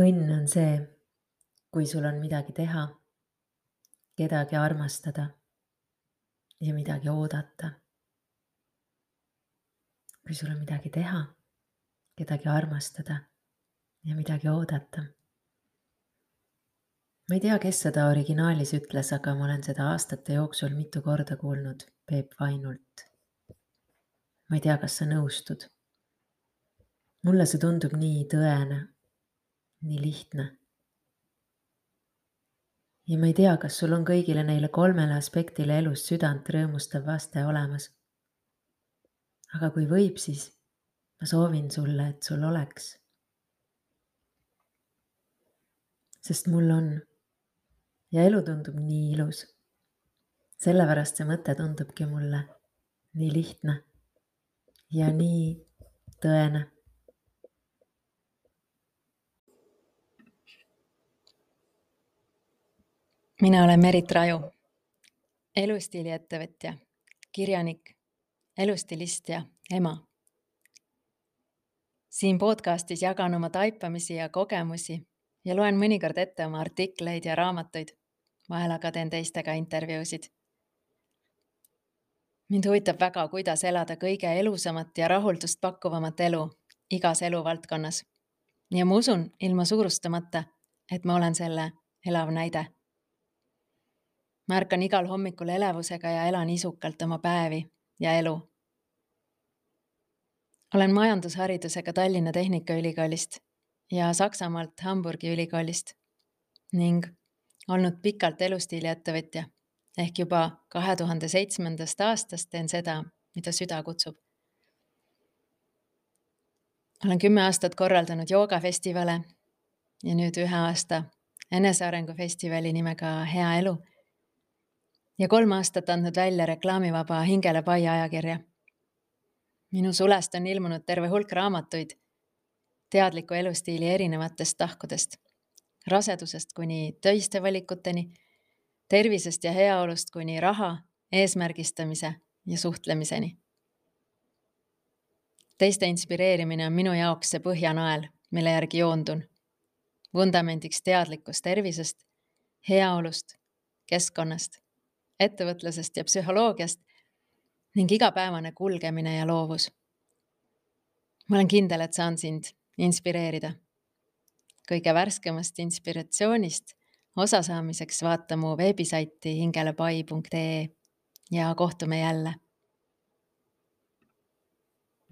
õnn on see, kui sul on midagi teha, kedagi armastada ja midagi oodata. kui sul on midagi teha, kedagi armastada ja midagi oodata. ma ei tea, kes seda originaalis ütles, aga ma olen seda aastate jooksul mitu korda kuulnud Peep Vainult. ma ei tea, kas sa nõustud. mulle see tundub nii tõene nii lihtne. ja ma ei tea, kas sul on kõigile neile kolmele aspektile elus südant rõõmustav vaste olemas. aga kui võib, siis ma soovin sulle, et sul oleks. sest mul on ja elu tundub nii ilus. sellepärast see mõte tundubki mulle nii lihtne ja nii tõene mina olen Merit Raju, elustiiliettevõtja, kirjanik, elustilist ja ema. siin podcastis jagan oma taipamisi ja kogemusi ja loen mõnikord ette oma artikleid ja raamatuid. vahel aga teen teistega intervjuusid. mind huvitab väga, kuidas elada kõige elusamat ja rahuldust pakkuvamat elu igas eluvaldkonnas. ja ma usun ilma suurustamata, et ma olen selle elav näide ma ärkan igal hommikul elevusega ja elan isukalt oma päevi ja elu. olen majandusharidusega Tallinna Tehnikaülikoolist ja Saksamaalt Hamburgi ülikoolist ning olnud pikalt elustiiliettevõtja ehk juba kahe tuhande seitsmendast aastast teen seda, mida süda kutsub. olen kümme aastat korraldanud joogafestivale ja nüüd ühe aasta enesearengufestivali nimega Hea elu ja kolm aastat andnud välja reklaamivaba Hingele pai ajakirja. minu sulest on ilmunud terve hulk raamatuid teadliku elustiili erinevatest tahkudest, rasedusest kuni töiste valikuteni, tervisest ja heaolust kuni raha, eesmärgistamise ja suhtlemiseni. teiste inspireerimine on minu jaoks see põhjanael, mille järgi joondun. vundamendiks teadlikkus tervisest, heaolust, keskkonnast ettevõtlusest ja psühholoogiast ning igapäevane kulgemine ja loovus. ma olen kindel, et saan sind inspireerida. kõige värskemast inspiratsioonist osa saamiseks vaata mu veebisaiti hingelepai.ee ja kohtume jälle